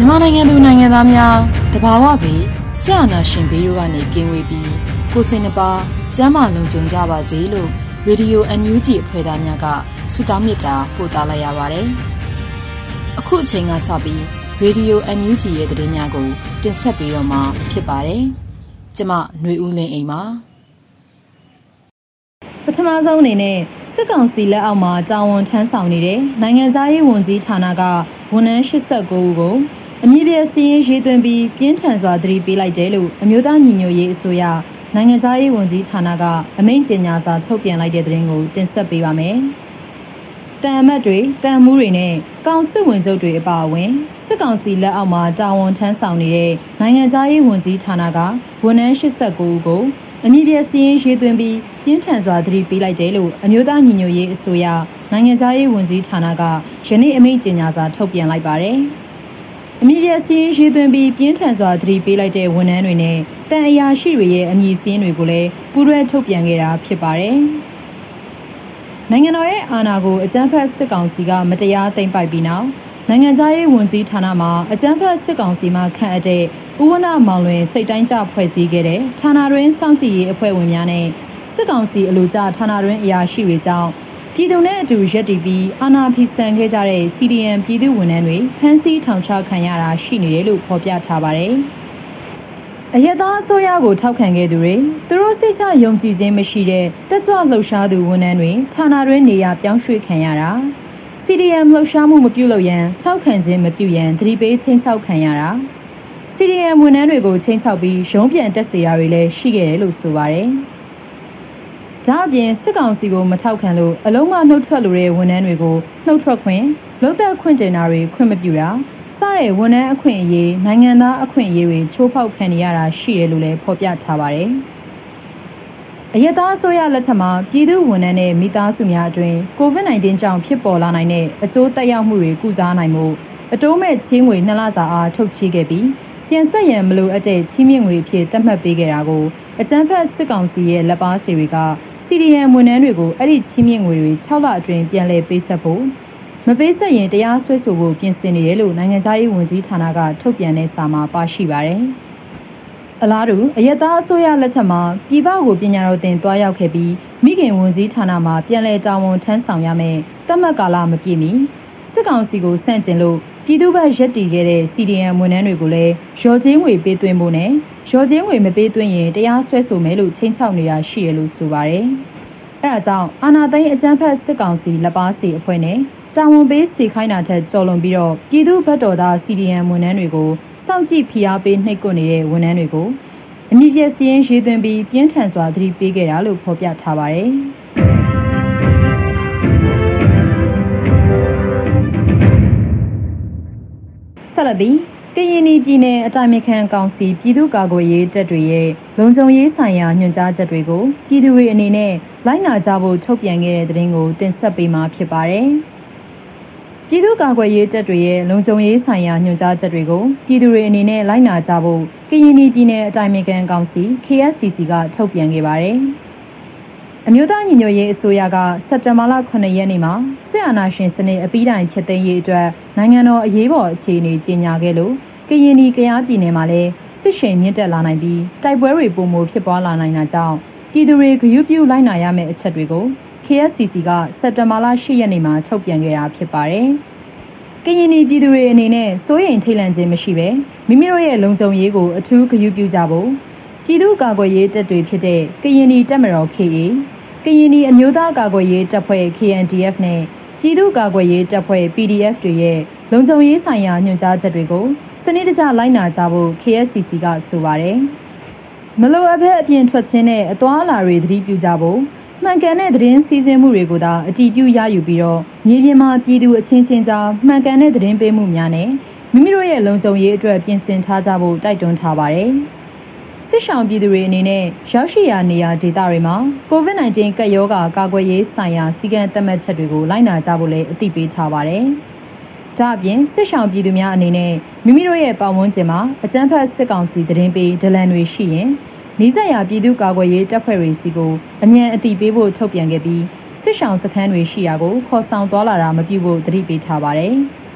မြန်မာနိုင်ငံသူနိုင်ငံသားများတဘာဝပြီးဆရာနာရှင်ဘေးတို့ကနေကင်းဝေးပြီးကိုစိတ်နှပါကျမ်းမာလုံခြုံကြပါစေလို့ရေဒီယို NUG အဖွဲ့သားများကဆုတောင်းမေတ္တာပို့သလိုက်ရပါတယ်။အခုအချိန်ကစပြီးရေဒီယို NUG ရဲ့သတင်းများကို တင်ဆက်ပေးတော့မှာဖြစ်ပါတယ်။ကျမຫນွေဦးလင်းအိမ်ပါပထမဆုံးအနေနဲ့စစ်ကောင်စီလက်အောက်မှာတာဝန်ထမ်းဆောင်နေတဲ့နိုင်ငံသားရေးဝန်ကြီးဌာနကဝန်ထမ်း89ဦးကို အမည်ပြစီရင်ရေးသွင်းပြီးပြင်းထန်စွာသတိပေးလိုက်တယ်လို့အမျိုးသားညီညွတ်ရေးအစိုးရနိုင်ငံသားရေးဝန်ကြီးဌာနကအမိန့်ကြေညာစာထုတ်ပြန်လိုက်တဲ့သတင်းကိုတင်ဆက်ပေးပါမယ်။တန်အမတ်တွေတန်မှုတွေနဲ့ကောင်စစ်ဝင်ချုပ်တွေအပါအဝင်စစ်ကောင်စီလက်အောက်မှာတာဝန်ထမ်းဆောင်နေတဲ့နိုင်ငံသားရေးဝန်ကြီးဌာနကဝန်ထမ်း89ဦးကိုအမည်ပြစီရင်ရေးသွင်းပြီးပြင်းထန်စွာသတိပေးလိုက်တယ်လို့အမျိုးသားညီညွတ်ရေးအစိုးရနိုင်ငံသားရေးဝန်ကြီးဌာနကယနေ့အမိန့်ကြေညာစာထုတ်ပြန်လိုက်ပါတယ်။ အမည်ပြစင်းရေးသွင်းပြီးပြင်းထန်စွာသတိပေးလိုက်တဲ့ဝန်ထမ်းတွေနဲ့တန်အရာရှိတွေရဲ့အမည်စင်းတွေကိုလည်းပူးတွဲထုတ်ပြန်ခဲ့တာဖြစ်ပါတယ်။နိုင်ငံတော်ရဲ့အာဏာကိုအကြမ်းဖက်စစ်ကောင်စီကမတရားသိမ်းပိုက်ပြီးနောက်နိုင်ငံသားရေးဝန်ကြီးဌာနမှအကြမ်းဖက်စစ်ကောင်စီမှခန့်အပ်တဲ့ဥဝနာမောင်လွင်စိတ်တိုင်းကြဖွဲ့စည်းခဲ့တဲ့ဌာနတွင်းစောင့်ကြည့်ရေးအဖွဲ့ဝင်များနဲ့စစ်ကောင်စီအလို့ကြဌာနတွင်းအရာရှိတွေကြောင့် ပြည်သူနဲ့အတူရက်တည်ပြီးအာဏာဖီဆန်ခဲ့ကြတဲ့ CDM ပြည်သူဝန်ထမ်းတွေဖမ်းဆီးထောင်ချခံရတာရှိနေတယ်လို့ဖော်ပြထားပါတယ်။အယက်သားအစိုးရကိုထောက်ခံခဲ့သူတွေသူတို့စိတ်ချယုံကြည်ခြင်းမရှိတဲ့တက်ကြွလှုပ်ရှားသူဝန်ထမ်းတွေဌာနတွင်းနေရာပြောင်းရွှေ့ခံရတာ CDM လှုပ်ရှားမှုမပြုလုပ်ရန်ထောက်ခံခြင်းမပြုရန်သတိပေးချင်းချောက်ခံရတာ CDM ဝန်ထမ်းတွေကိုချင်းချောက်ပြီးရုံးပြန်တက်စေတာတွေလည်းရှိခဲ့တယ်လို့ဆိုပါတယ်။ ဒါအပြင်စစ်ကောင်စီကိုမထောက်ခံလို့အလုံးမနှုတ်ထွက်လိုတဲ့ဝန်ထမ်းတွေကိုနှုတ်ထွက်ခွင့်လုံသက်ခွင့်တင်တာတွေခွင့်မပြုတာစတဲ့ဝန်ထမ်းအခွင့်အရေးနိုင်ငံသားအခွင့်အရေးတွေချိုးဖောက်ခံနေရတာရှိတယ်လို့လည်းဖော်ပြထားပါတယ်။အယက်သားအစိုးရလက်ထက်မှာပြည်သူဝန်ထမ်းနဲ့မိသားစုများအတွင်း COVID-19 ကြောင့်ဖြစ်ပေါ်လာနိုင်တဲ့အကျိုးသက်ရောက်မှုတွေကုစားနိုင်မှုအတိုးမဲ့ချင်းငွေနှစ်လစာအားထုတ်ချေခဲ့ပြီးပြန်ဆက်ရန်မလိုအပ်တဲ့ချီးမြှင့်ငွေအဖြစ်သတ်မှတ်ပေးခဲ့တာကိုအကြံဖက်စစ်ကောင်စီရဲ့လက်ပါစီတွေက CDM ဝန်ထမ်းတွေကိုအဲ့ဒီချီးမြှင့်ငွေတွေ6လအတွင်းပြန်လည်ပေးဆက်ဖို့မပေးဆက်ရင်တရားစွဲဆိုဖို့ပြင်ဆင်နေတယ်လို့နိုင်ငံသားရေးဝန်ကြီးဌာနကထုတ်ပြန်တဲ့စာမှာပါရှိပါတယ်။အလားတူအယက်သားအစိုးရလက်ထက်မှာပြည်ပကိုပညာတော်သင်တွားရောက်ခဲ့ပြီးမိခင်ဝန်ကြီးဌာနမှာပြန်လည်တာဝန်ထမ်းဆောင်ရမယ်တတ်မှတ်ကာလမပြည့်မီစစ်ကောင်စီကိုဆန့်ကျင်လို့ ပြည်သူ့ဘက်ရက်တည်ခဲ့တဲ့ CDM ဝန်ထမ်းတွေကိုလည်းရော်ချင်းငွေပေးသွင်းဖို့နဲ့ရော်ချင်းငွေမပေးသွင်းရင်တရားစွဲဆိုမယ်လို့ချိန်ချောက်နေတာရှိရလို့ဆိုပါတယ်။အဲဒါကြောင့်အာဏာသိမ်းအကြမ်းဖက်စစ်ကောင်စီလက်ပါစီအဖွဲ့နဲ့တာဝန်ပေးစီခိုင်းတာထက်ကျော်လွန်ပြီးတော့ပြည်သူ့ဘက်တော်သား CDM ဝန်ထမ်းတွေကိုစောင့်ကြည့်ဖိအားပေးနှိပ်ကွပ်နေတဲ့ဝန်ထမ်းတွေကိုအမြင့်ပြည့်စည်ရင်ရေးသွင်းပြီးပြင်းထန်စွာသတိပေးခဲ့တာလို့ဖော်ပြထားပါတယ်။ ဆက်လက်ပြီးကရင်ပြည်နယ်အတိုင်းအခံကောင်စီပြည်သူ့ကာကွယ်ရေးတပ်တွေရဲ့လုံခြုံရေးဆိုင်ရာညွှန်ကြားချက်တွေကိုပြည်သူတွေအနေနဲ့လိုက်နာကြဖို့ထုတ်ပြန်ခဲ့တဲ့သတင်းကိုတင်ဆက်ပေးမှာဖြစ်ပါတယ်။ပြည်သူ့ကာကွယ်ရေးတပ်တွေရဲ့လုံခြုံရေးဆိုင်ရာညွှန်ကြားချက်တွေကိုပြည်သူတွေအနေနဲ့လိုက်နာကြဖို့ကရင်ပြည်နယ်အတိုင်းအခံကောင်စီ KSCC ကထုတ်ပြန်ခဲ့ပါတယ်။ အမျိုးသားညီညွတ်ရေးအစိုးရကစက်တင်ဘာလ9ရက်နေ့မှာစစ်အာဏာရှင်စနစ်အပြီးတိုင်ဖြစ်သိမ်းရေးအတွက်နိုင်ငံတော်အရေးပေါ်အခြေအနေကြေညာခဲ့လို့ကရင်ပြည်ကယားပြည်နယ်မှာလည်းစစ်ရှိန်မြင့်တက်လာနိုင်ပြီးတိုက်ပွဲတွေပုံမဖြစ်ပွားလာနိုင်တာကြောင့်ပြည်သူတွေဂရုပြုလိုက်နာရမယ့်အချက်တွေကို KSCC ကစက်တင်ဘာလ10ရက်နေ့မှာထုတ်ပြန်ခဲ့တာဖြစ်ပါတယ်။ကရင်ပြည်သူတွေအနေနဲ့စိုးရိမ်ထိတ်လန့်ခြင်းမရှိဘဲမိမိတို့ရဲ့လုံခြုံရေးကိုအထူးဂရုပြုကြဖို့ ပြည်သူ့ကာကွယ်ရေးတပ်တွေဖြစ်တဲ့ကရင်တပ်မတော် KA ကရင်အမျိုးသားကာကွယ်ရေးတပ်ဖွဲ့ KNDF နဲ့ပြည်သူ့ကာကွယ်ရေးတပ်ဖွဲ့ PDF တွေရဲ့လုံခြုံရေးဆိုင်ရာညွှန်ကြားချက်တွေကိုစနစ်တကျလိုက်နာကြဖို့ KSCC ကဆိုပါတယ်။မလိုအပ်ဘဲအပြင်ထွက်ခြင်းနဲ့အသွာအလာတွေသတိပြုကြဖို့မှန်ကန်တဲ့သတင်းစီစဉ်မှုတွေကိုသာအတည်ပြုရယူပြီးတော့မြေပြင်မှာပြည်သူအချင်းချင်းကြားမှန်ကန်တဲ့သတင်းပေးမှုများနဲ့မိမိတို့ရဲ့လုံခြုံရေးအတွက်ပြင်ဆင်ထားကြဖို့တိုက်တွန်းထားပါတယ်။ စစ်ဆောင်ပြည်သူတွေအနေနဲ့ရောက်ရှိရာနေရာဒေသတွေမှာ COVID-19 ကပ်ရောဂါကာကွယ်ရေးဆိုင်ရာစည်းကမ်းသတ်မှတ်ချက်တွေကိုလိုက်နာကြဖို့လည်းအသိပေးထားပါတယ်။ဒါအပြင်စစ်ဆောင်ပြည်သူများအနေနဲ့မိမိတို့ရဲ့ပတ်ဝန်းကျင်မှာအကြမ်းဖက်စစ်ကောင်စီသတင်းပေးဒလန်တွေရှိရင်နီးစပ်ရာပြည်သူ့ကာကွယ်ရေးတပ်ဖွဲ့တွေစီကိုအမြန်အတိပေးဖို့ထုတ်ပြန်ခဲ့ပြီးစစ်ဆောင်စခန်းတွေရှိရာကိုခေါ်ဆောင်သွားလာတာမပြုဖို့တတိပေးထားပါတယ်။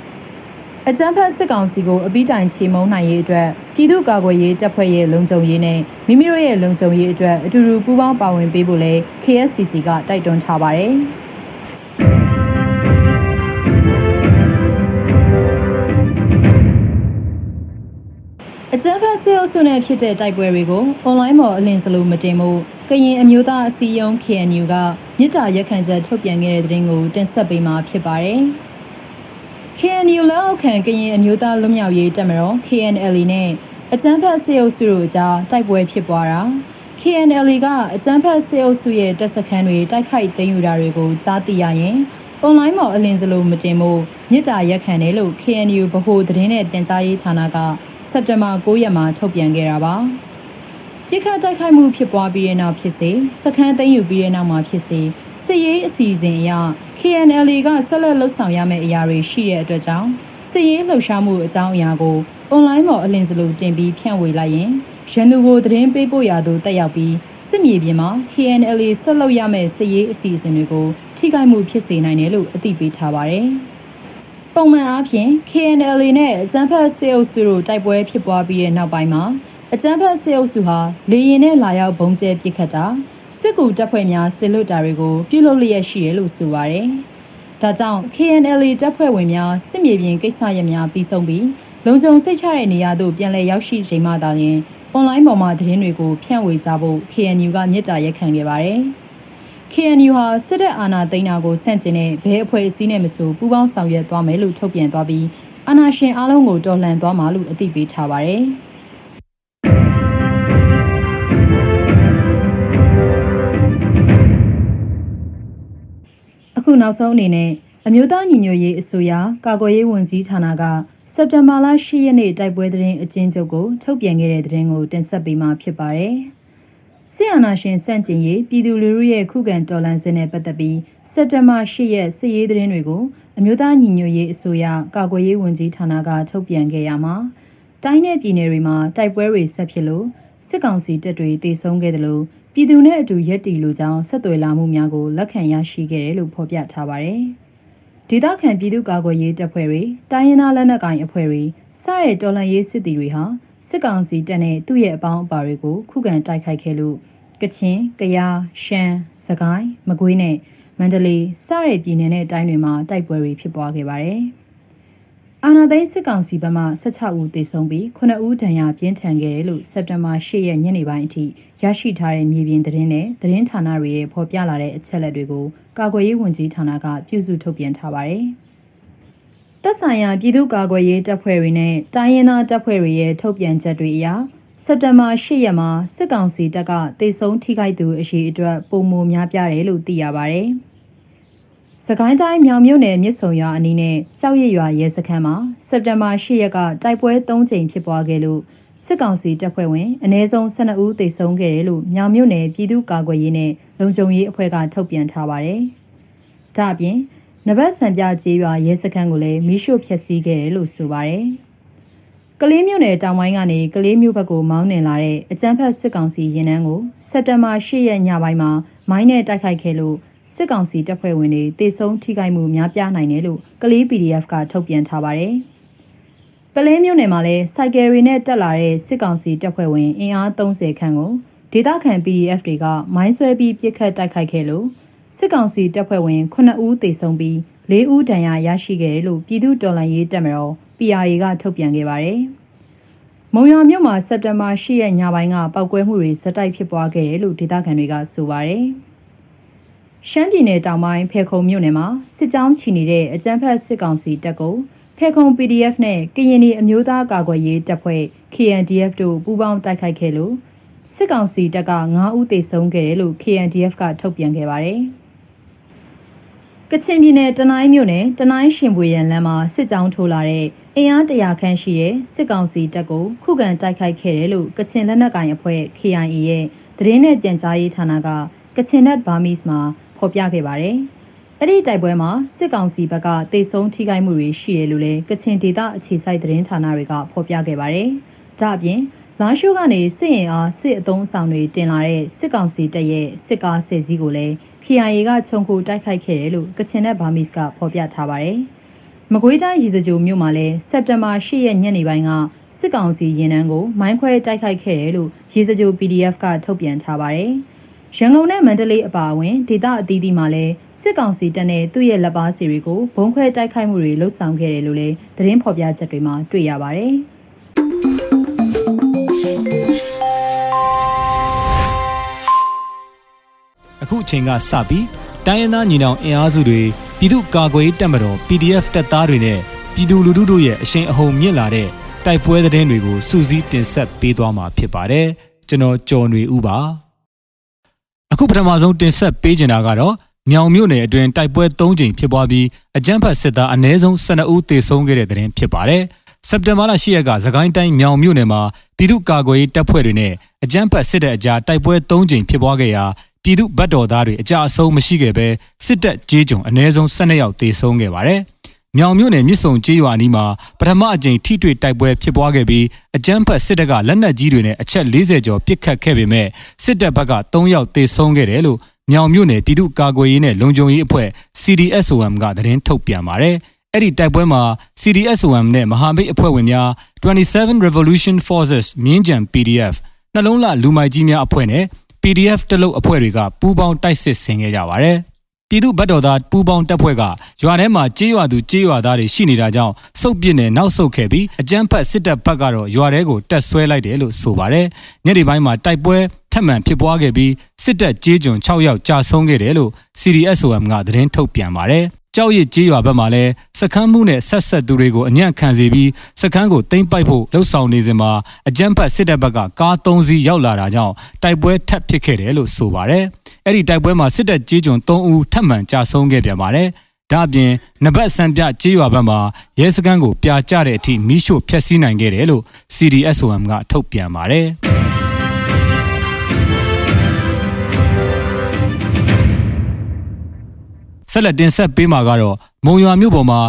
အကြမ်းဖက်စစ်ကောင်စီကိုအပိတိုင်ချေမုန်းနိုင်ရေးအတွက်ပြည်သူ့ကာကွယ်ရေးတပ်ဖွဲ့ရဲ့လုံခြုံရေးနဲ့မိမိတို့ရဲ့လုံခြုံရေးအတွက်အတူတူပူးပေါင်းပါဝင်ပေးဖို့လည်း KSCC ကတိုက်တွန်းထားပါတယ်။အကြမ်းဖက်ဆဲအုပ်စုနဲ့ဖြစ်တဲ့တိုက်ပွဲတွေကိုအွန်လိုင်းပေါ်အလင်းစလိုမတင်မှုကရင်အမျိုးသားအစည်းအရုံး KNU ကမြစ်တာရက်ခံချက်ထုတ်ပြန်ခဲ့တဲ့သတင်းကိုတင်ဆက်ပေးမှာဖြစ်ပါတယ်။ KNU လက်အောက်ခံကရင်အမျိုးသားလွတ်မြောက်ရေးတပ်မတော် KNL နဲ့အကြမ်းဖက်ဆဲအုပ်စုတို့ကြားတိုက်ပွဲဖြစ်ပွားတာ KNL ကအကြမ်းဖက်ဆဲအုပ်စုရဲ့တပ်စခန်းတွေတိုက်ခိုက်သိမ်းယူတာတွေကိုကြားသိရရင်အွန်လိုင်းပေါ်အလင်းစလိုမတင်မှုမြစ်တာရက်ခံတယ်လို့ KNU ဗဟိုသတင်းနဲ့တင်ကြားရေးဌာနကစက်တင်ဘာ9ရက်မှာထုတ်ပြန်ခဲ့တာပါ။ပြစ်ခတ်တိုက်ခိုက်မှုဖြစ်ပွားပြီးတဲ့နောက်ဖြစ်စေစခန်းသိမ်းယူပြီးတဲ့နောက်မှာဖြစ်စေ စစ်ရေးအစီအစဉ်အရ KNL ကဆက်လက်လှုပ်ဆောင်ရမယ့်အရာတွေရှိတဲ့အတွက်ကြောင့်စစ်ရေးလှုပ်ရှားမှုအကြောင်းအရာကိုအွန်လိုင်းပေါ်အလင်းစလိုတင်ပြီးဖြန့်ဝေလိုက်ရင်ရန်သူကိုသတင်းပေးပို့ရသူတက်ရောက်ပြီးစစ်မြေပြင်မှာ KNL ဆက်လုပ်ရမယ့်စစ်ရေးအစီအစဉ်တွေကိုထိခိုက်မှုဖြစ်စေနိုင်တယ်လို့အသိပေးထားပါတယ်။ပုံမှန်အားဖြင့် KNL နဲ့အကြမ်းဖက်စစ်အုပ်စုတို့တိုက်ပွဲဖြစ်ပွားပြီးတဲ့နောက်ပိုင်းမှာအကြမ်းဖက်စစ်အုပ်စုဟာလေရင်နဲ့လာရောက်ဘုံကျဲပစ်ခတ်တာ စစ်ကူတပ်ဖွဲ့များစစ်လွတ်တာတွေကိုပြုလုပ်လျက်ရှိတယ်လို့ဆိုပါတယ်။ဒါကြောင့် KNL တပ်ဖွဲ့ဝင်များစစ်မြေပြင်ကိစ္စရပ်များပြီးဆုံးပြီးလုံခြုံစိတ်ချတဲ့နေရာသို့ပြန်လည်ရောက်ရှိချိန်မှသာလျှင်အွန်လိုင်းပေါ်မှာသတင်းတွေကိုဖြန့်ဝေကြဖို့ KNU ကမြစ်တာရက်ခံခဲ့ပါတယ်။ KNU ဟာစစ်တပ်အာဏာသိမ်းတာကိုဆန့်ကျင်တဲ့ဘဲအဖွဲ့အစည်းနဲ့မဆိုပူးပေါင်းဆောင်ရွက်သွားမယ်လို့ထုတ်ပြန်သွားပြီးအာဏာရှင်အလုံးကိုတော်လှန်သွားမှာလို့အသိပေးထားပါတယ်။ အခုနောက်ဆုံးအနေနဲ့အမျိုးသားညီညွတ်ရေးအစိုးရကာကွယ်ရေးဝန်ကြီးဌာနကစက်တင်ဘာလ10ရက်နေ့တိုက်ပွဲသတင်းအကျဉ်းချုပ်ကိုထုတ်ပြန်ခဲ့တဲ့သတင်းကိုတင်ဆက်ပေးမှာဖြစ်ပါတယ်။စစ်အာဏာရှင်စန့်ကျင်ရေးပြည်သူလူထုရဲ့ခုခံတော်လှန်စစ်နဲ့ပတ်သက်ပြီးစက်တင်ဘာ10ရက်စစ်ရေးသတင်းတွေကိုအမျိုးသားညီညွတ်ရေးအစိုးရကာကွယ်ရေးဝန်ကြီးဌာနကထုတ်ပြန်ခဲ့ရမှာတိုင်းနယ်ပြည်နယ်တွေမှာတိုက်ပွဲတွေဆက်ဖြစ်လို့စစ်ကောင်စီတပ်တွေတေဆုံးခဲ့တယ်လို့ ပြည်သူနဲ့အတူရက်တီလိုကြောင်းဆက်သွယ်လာမှုများကိုလက်ခံရရှိခဲ့တယ်လို့ဖော်ပြထားပါတယ်။ဒေသခံပြည်သူ့ကာကွယ်ရေးတပ်ဖွဲ့တွေတိုင်းရင်းသားလက်နက်ကိုင်အဖွဲ့တွေစတဲ့တော်လှန်ရေးစစ်သည်တွေဟာစစ်ကောင်စီတပ်နဲ့သူ့ရဲ့အပေါင်းအပါတွေကိုခုခံတိုက်ခိုက်ခဲ့လို့ကချင်၊ကယား၊ရှမ်း၊စကိုင်း၊မကွေးနဲ့မန္တလေးစတဲ့ပြည်နယ်နဲ့တိုင်းတွေမှာတိုက်ပွဲတွေဖြစ်ပွားခဲ့ပါတယ်။ အာနာသိန်းစစ်ကောင်စီဘက်မှ16ဦးသေဆုံးပြီး9ဦးဒဏ်ရာပြင်းထန်ခဲ့တယ်လို့စက်တင်ဘာ10ရက်ညနေပိုင်းအထိရရှိထားတဲ့မြေပြင်သတင်းနဲ့သတင်းဌာနတွေရဲ့ဖော်ပြလာတဲ့အချက်အလက်တွေကိုကာကွယ်ရေးဝန်ကြီးဌာနကပြုစုထုတ်ပြန်ထားပါတယ်။သက်ဆိုင်ရာပြည်သူ့ကာကွယ်ရေးတပ်ဖွဲ့တွေနဲ့တိုင်းရင်းသားတပ်ဖွဲ့တွေရဲ့ထုတ်ပြန်ချက်တွေအရစက်တင်ဘာ၈ရက်မှာစစ်ကောင်စီတပ်ကတေဆုံးထိခိုက်သူအရှိအတွက်ပုံမများပြားတယ်လို့သိရပါဗျ။ စကိုင်းတိုင်းမြောင်မြို့နယ်မြစ်ဆုံရွာအနီးနဲ့ကြောက်ရရွာရဲစခန်းမှာစက်တင်ဘာ၈ရက်ကတိုက်ပွဲ၃ကြိမ်ဖြစ်ပွားခဲ့လို့စစ်ကောင်စီတပ်ဖွဲ့ဝင်အ ਨੇ ဆုံး12ဦးသေဆုံးခဲ့တယ်လို့မြောင်မြို့နယ်ပြည်သူ့ကာကွယ်ရေးနဲ့လုံခြုံရေးအဖွဲ့ကထုတ်ပြန်ထားပါတယ်။ဒါ့အပြင်နဘတ်စံပြကျေးရွာရဲစခန်းကိုလည်းမိရှို့ဖျက်ဆီးခဲ့တယ်လို့ဆိုပါတယ်။ကလေးမြို့နယ်တောင်ပိုင်းကနေကလေးမြို့ဘက်ကိုမောင်းနှင်လာတဲ့အကြမ်းဖက်စစ်ကောင်စီရင်နှန်းကိုစက်တဘာ၈ရက်ညပိုင်းမှာမိုင်းနဲ့တိုက်ခိုက်ခဲ့လို့ စစ်ကောင်စီတပ်ဖွဲ့ဝင်တွေတေဆုံးထိခိုက်မှုများပြားနိုင်တယ်လို့ကလေး PDF ကထုတ်ပြန်ထားပါတယ်။ပလင်းမြို့နယ်မှာလည်းစိုက်ကယ်ရီနဲ့တက်လာတဲ့စစ်ကောင်စီတပ်ဖွဲ့ဝင်အင်အား30ခန့်ကိုဒေသခံ PDF တွေကမိုင်းဆွဲပြီးပြစ်ခတ်တိုက်ခိုက်ခဲ့လို့စစ်ကောင်စီတပ်ဖွဲ့ဝင်9ဦးသေဆုံးပြီး4ဦးဒဏ်ရာရရှိခဲ့တယ်လို့ပြည်သူ့တော်လှန်ရေးတပ်မတော် PRA ကထုတ်ပြန်ခဲ့ပါတယ်။မုံရွာမြို့မှာစက်တင်ဘာ10ရက်ညပိုင်းကပောက်ကွဲမှုတွေဇက်တိုက်ဖြစ်ပွားခဲ့တယ်လို့ဒေသခံတွေကဆိုပါတယ်။ ရှမ်းပြည်နယ်တောင်ပိုင်းဖေခုံမြို့နယ်မှာစစ်ကြောင်းချီနေတဲ့အကြမ်းဖက်စစ်ကောင်စီတပ်ကိုဖေခုံ PDF နဲ့ကရင်ပြည်အမျိုးသားကာကွယ်ရေးတပ်ဖွဲ့ KNDF တို့ပူးပေါင်းတိုက်ခိုက်ခဲ့လို့စစ်ကောင်စီတပ်က9ဦးသေဆုံးခဲ့တယ်လို့ KNDF ကထုတ်ပြန်ခဲ့ပါတယ်။ကချင်ပြည်နယ်တနိုင်းမြို့နယ်တနိုင်းရှင်ပွေရန်လမ်းမှာစစ်ကြောင်းထိုးလာတဲ့အင်အားတရာခန့်ရှိတဲ့စစ်ကောင်စီတပ်ကိုခုခံတိုက်ခိုက်ခဲ့တယ်လို့ကချင်လက်နက်ကိုင်အဖွဲ့ KIA ရဲ့သတင်းနဲ့ပြန်ကြားရေးဌာနကကချင်နက်ဘာမီစ်မှာ ဖော်ပြခဲ့ပါတယ်။အဲ့ဒီတိုက်ပွဲမှာစစ်ကောင်စီဘက်ကတေဆုံးထိခိုက်မှုတွေရှိတယ်လို့လည်းကချင်ဒေသအခြေစိုက်သတင်းဌာနတွေကဖော်ပြခဲ့ပါတယ်။ဒါ့အပြင်လာရှိုးကနေစစ်ရင်အားစစ်အုံဆောင်တွေတင်လာတဲ့စစ်ကောင်စီတပ်ရဲ့စစ်ကားဆယ်စီးကိုလည်း KIA ကခြုံခိုတိုက်ခိုက်ခဲ့တယ်လို့ကချင်နဲ့ဗာမစ်ကဖော်ပြထားပါတယ်။မကွေးတိုင်းရည်စကြိုမြို့မှာလည်းစက်တင်ဘာ10ရက်ညနေပိုင်းကစစ်ကောင်စီရင်နှန်းကိုမိုင်းခွဲတိုက်ခိုက်ခဲ့တယ်လို့ရည်စကြို PDF ကထုတ်ပြန်ထားပါတယ်။ ရန်ကုန်နဲ့မန္တလေးအပါအဝင်ဒေသအသီးသီးမှာလည်းစစ်ကောင်စီတပ်နဲ့သူ့ရဲ့လက်ပါစီတွေကိုဘုံခွဲတိုက်ခိုက်မှုတွေလှုပ်ဆောင်ခဲ့တယ်လို့လည်းသတင်းဖော်ပြချက်တွေမှာတွေ့ရပါတယ်။အခုအချိန်ကစပြီးတိုင်းရင်းသားညီနောင်အင်အားစုတွေပြည်သူ့ကာကွယ်ရေးတပ်မတော် PDF တပ်သားတွေနဲ့ပြည်သူလူထုတို့ရဲ့အရှိန်အဟုန်မြင့်လာတဲ့တိုက်ပွဲသတင်းတွေကိုစူးစီးတင်ဆက်ပေးသွားမှာဖြစ်ပါတယ်ကျွန်တော်ကျော်နေဦးပါ အခုပထမဆုံးတင်ဆက်ပေးချင်တာကတော့မြောင်မြို့နယ်အတွင်းတိုက်ပွဲ၃ကြိမ်ဖြစ်ပွားပြီးအကြမ်းဖက်စစ်သားအနည်းဆုံး12ဦးသေဆုံးခဲ့တဲ့တဲ့တင်ဖြစ်ပါတယ်စက်တင်ဘာလ10ရက်ကသခိုင်းတိုင်းမြောင်မြို့နယ်မှာပြည်သူ့ကာကွယ်ရေးတပ်ဖွဲ့တွေနဲ့အကြမ်းဖက်စစ်တပ်အကြားတိုက်ပွဲ၃ကြိမ်ဖြစ်ပွားခဲ့ရာပြည်သူဗတ်တော်သားတွေအကြအဆုံးမရှိခဲ့ပဲစစ်တပ်ကြေးကြုံအ ਨੇ ဆုံး12ယောက်သေဆုံးခဲ့ပါတယ်။ မြောင်မြို့နယ်မြစ်ဆုံကြေးရွာအနီးမှာပထမအကြိမ်ထိတွေ့တိုက်ပွဲဖြစ်ပွားခဲ့ပြီးအကြမ်းဖက်စစ်တပ်ကလက်နက်ကြီးတွေနဲ့အချက်40ကျော်ပစ်ခတ်ခဲ့ပေမဲ့စစ်တပ်ဘက်က3ယောက်သေဆုံးခဲ့တယ်လို့မြောင်မြို့နယ်ပြည်သူ့ကာကွယ်ရေးနဲ့လုံခြုံရေးအဖွဲ့ CDSOM ကသတင်းထုတ်ပြန်ပါတယ်။အဲ့ဒီတိုက်ပွဲမှာ CDSOM နဲ့မဟာမိတ်အဖွဲ့ဝင်များ27 Revolution Forces မြင်းကြံ PDF နှလုံးလှလူမိုက်ကြီးများအဖွဲ့နဲ့ PDF တလုတ်အဖွဲ့တွေကပူးပေါင်းတိုက်စစ်ဆင်ခဲ့ကြပါတယ်။ ပြည်သူ့ဗတ်တော်သားပူးပေါင်းတပ်ဖွဲ့ကရွာထဲမှာကြေးရွာသူကြေးရွာသားတွေရှိနေတာကြောင့်စုပ်ပစ်နဲ့နောက်ဆုတ်ခဲ့ပြီးအကြမ်းဖက်စစ်တပ်ဘက်ကတော့ရွာထဲကိုတက်ဆွဲလိုက်တယ်လို့ဆိုပါတယ်။ညနေပိုင်းမှာတိုက်ပွဲထပ်မံဖြစ်ပွားခဲ့ပြီးစစ်တပ်ကြေးကျွန်6ယောက်ကြာဆုံးခဲ့တယ်လို့ CDSOM ကသတင်းထုတ်ပြန်ပါတယ်။ကြောက်ရစ်ကြေးရွာဘက်မှာလည်းစခန်းမှုနဲ့ဆက်ဆက်သူတွေကိုအညံ့ခံစေပြီးစခန်းကိုတိမ့်ပိုက်ဖို့လှုံ့ဆော်နေစဉ်မှာအကြမ်းဖက်စစ်တပ်ဘက်ကကား၃စီးရောက်လာတာကြောင့်တိုက်ပွဲထပ်ဖြစ်ခဲ့တယ်လို့ဆိုပါတယ်။ အဲ့ဒီတိုက်ပွဲမှာစစ်တပ်ကြေးကျွန်၃ဦးထပ်မံကြာဆုံးခဲ့ပြန်ပါတယ်။ဒါ့အပြင်နဘတ်စံပြကြေးရွာဘက်မှာရဲစခန်းကိုပြာကျတဲ့အထိမိရှို့ဖျက်ဆီးနိုင်ခဲ့တယ်လို့ CDSOM ကထုတ်ပြန်ပါတယ်။ဆက်လက်တင်ဆက်ပေးမှာကတော့မုံရွာမြို့ပေါ်မှာ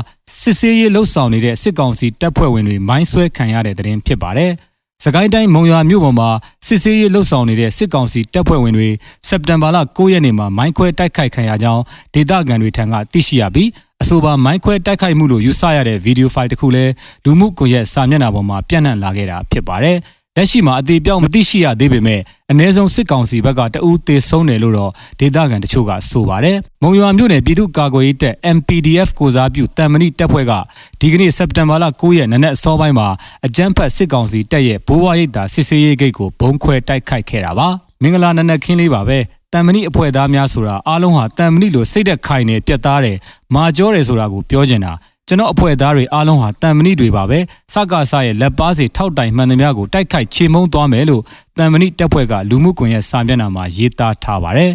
စစ်ဆေးရေးလှုပ်ဆောင်နေတဲ့စစ်ကောင်စီတပ်ဖွဲ့ဝင်တွေမိုင်းဆွဲခံရတဲ့တဲ့တင်ဖြစ်ပါတယ်။ စကိုင်းတိုင်းမုံရွာမြို့ပေါ်မှာစစ်ဆေးရေးလှုပ်ဆောင်နေတဲ့စစ်ကောင်စီတပ်ဖွဲ့ဝင်တွေစက်တင်ဘာလ9ရက်နေ့မှာမိုင်းခွဲတိုက်ခိုက်ခံရကြောင်းဒေသခံတွေထံကသိရှိရပြီးအဆိုပါမိုင်းခွဲတိုက်ခိုက်မှုလို့ယူဆရတဲ့ဗီဒီယိုဖိုင်တစ်ခုလည်းလူမှုကွန်ရက်စာမျက်နှာပေါ်မှာပြန့်နှံ့လာခဲ့တာဖြစ်ပါတယ်။ လက်ရှိမှာအသေးပြောင်းမသိရှိရသေးပေမဲ့အ ਨੇ ဆုံးစစ်ကောင်စီဘက်ကတအူးသေဆုံးတယ်လို့တော့ဒေသခံတချို့ကဆိုပါတယ်။မုံရွာမြို့နယ်ပြည်သူ့ကာကွယ်ရေးတပ် MPDF ကိုစားပြုတံမဏိတပ်ဖွဲ့ကဒီကနေ့စက်တင်ဘာလ9ရက်နနက်စောပိုင်းမှာအကြမ်းဖက်စစ်ကောင်စီတပ်ရဲ့ဘိုးဘွားရိပ်သာစစ်ဆေးရေးဂိတ်ကိုဘုံခွဲတိုက်ခိုက်ခဲ့တာပါ။မင်္ဂလာနနက်ခင်းလေးပါပဲ။တံမဏိအဖွဲ့သားများဆိုတာအားလုံးဟာတံမဏိလိုစိတ်သက်ခိုင်နေပြတ်သားတယ်မာကြောတယ်ဆိုတာကိုပြောချင်တာ ကျွန်တော်အဖွဲ့သားတွေအားလုံးဟာတန်မဏိတွေပါပဲစကားဆရဲ့လက်ပါစီထောက်တိုင်မှန်သမျှကိုတိုက်ခိုက်ချေမှုန်းသွားမယ်လို့တန်မဏိတပ်ဖွဲ့ကလူမှုကွန်ရက်စာမျက်နှာမှာရေးသားထားပါတယ်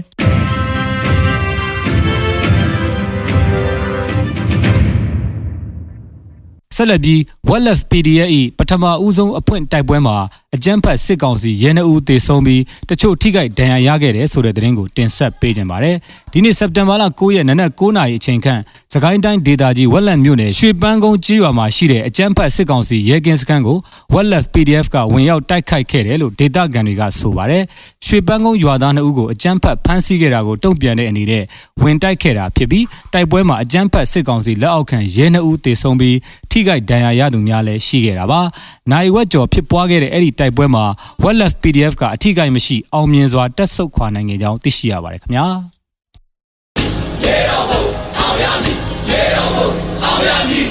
ဆက်လက်ပြီး Wellef PDF ၏ပထမဦးဆုံးအဖွင့်တိုက်ပွဲမှာအကြမ်းဖက်စစ်ကောင်စီရဲနှအူးတေဆုံးပြီးတချို့ထိခိုက်ဒဏ်ရာရခဲ့တယ်ဆိုတဲ့သတင်းကိုတင်ဆက်ပေးကြပါမယ်။ဒီနေ့စက်တင်ဘာလ9ရက်နနက်9နာရီအချိန်ခန့်စကိုင်းတိုင်းဒေသကြီးဝက်လက်မြို့နယ်ရွှေပန်းကုန်းကြီးရွာမှာရှိတဲ့အကြမ်းဖက်စစ်ကောင်စီရဲကင်းစခန်းကို Wellef PDF ကဝင်ရောက်တိုက်ခိုက်ခဲ့တယ်လို့ဒေသခံတွေကဆိုပါတယ်။ရွှေပန်းကုန်းရွာသား2ဦးကိုအကြမ်းဖက်ဖမ်းဆီးခဲ့တာကိုတုံ့ပြန်တဲ့အနေနဲ့ဝင်တိုက်ခဲ့တာဖြစ်ပြီးတိုက်ပွဲမှာအကြမ်းဖက်စစ်ကောင်စီလက်အောက်ခံရဲ2ဦးတေဆုံးပြီးထိခိုက်ဒဏ်ရာရသူများလည်းရှိခဲ့တာပါ။နိုင်ဝက်ကျော်ဖြစ်ပွားခဲ့တဲ့အဲ့ဒီတိုက်ပွဲမှာ Wildlife PDF ကအထိကိမရှိအောင်မြင်စွာတက်ဆုတ်ခွာနိုင်ခဲ့ကြောင်းသိရှိရပါတယ်ခင်ဗျာရေတော်ဘုံအောင်ရမည်ရေတော်ဘုံအောင်ရမည်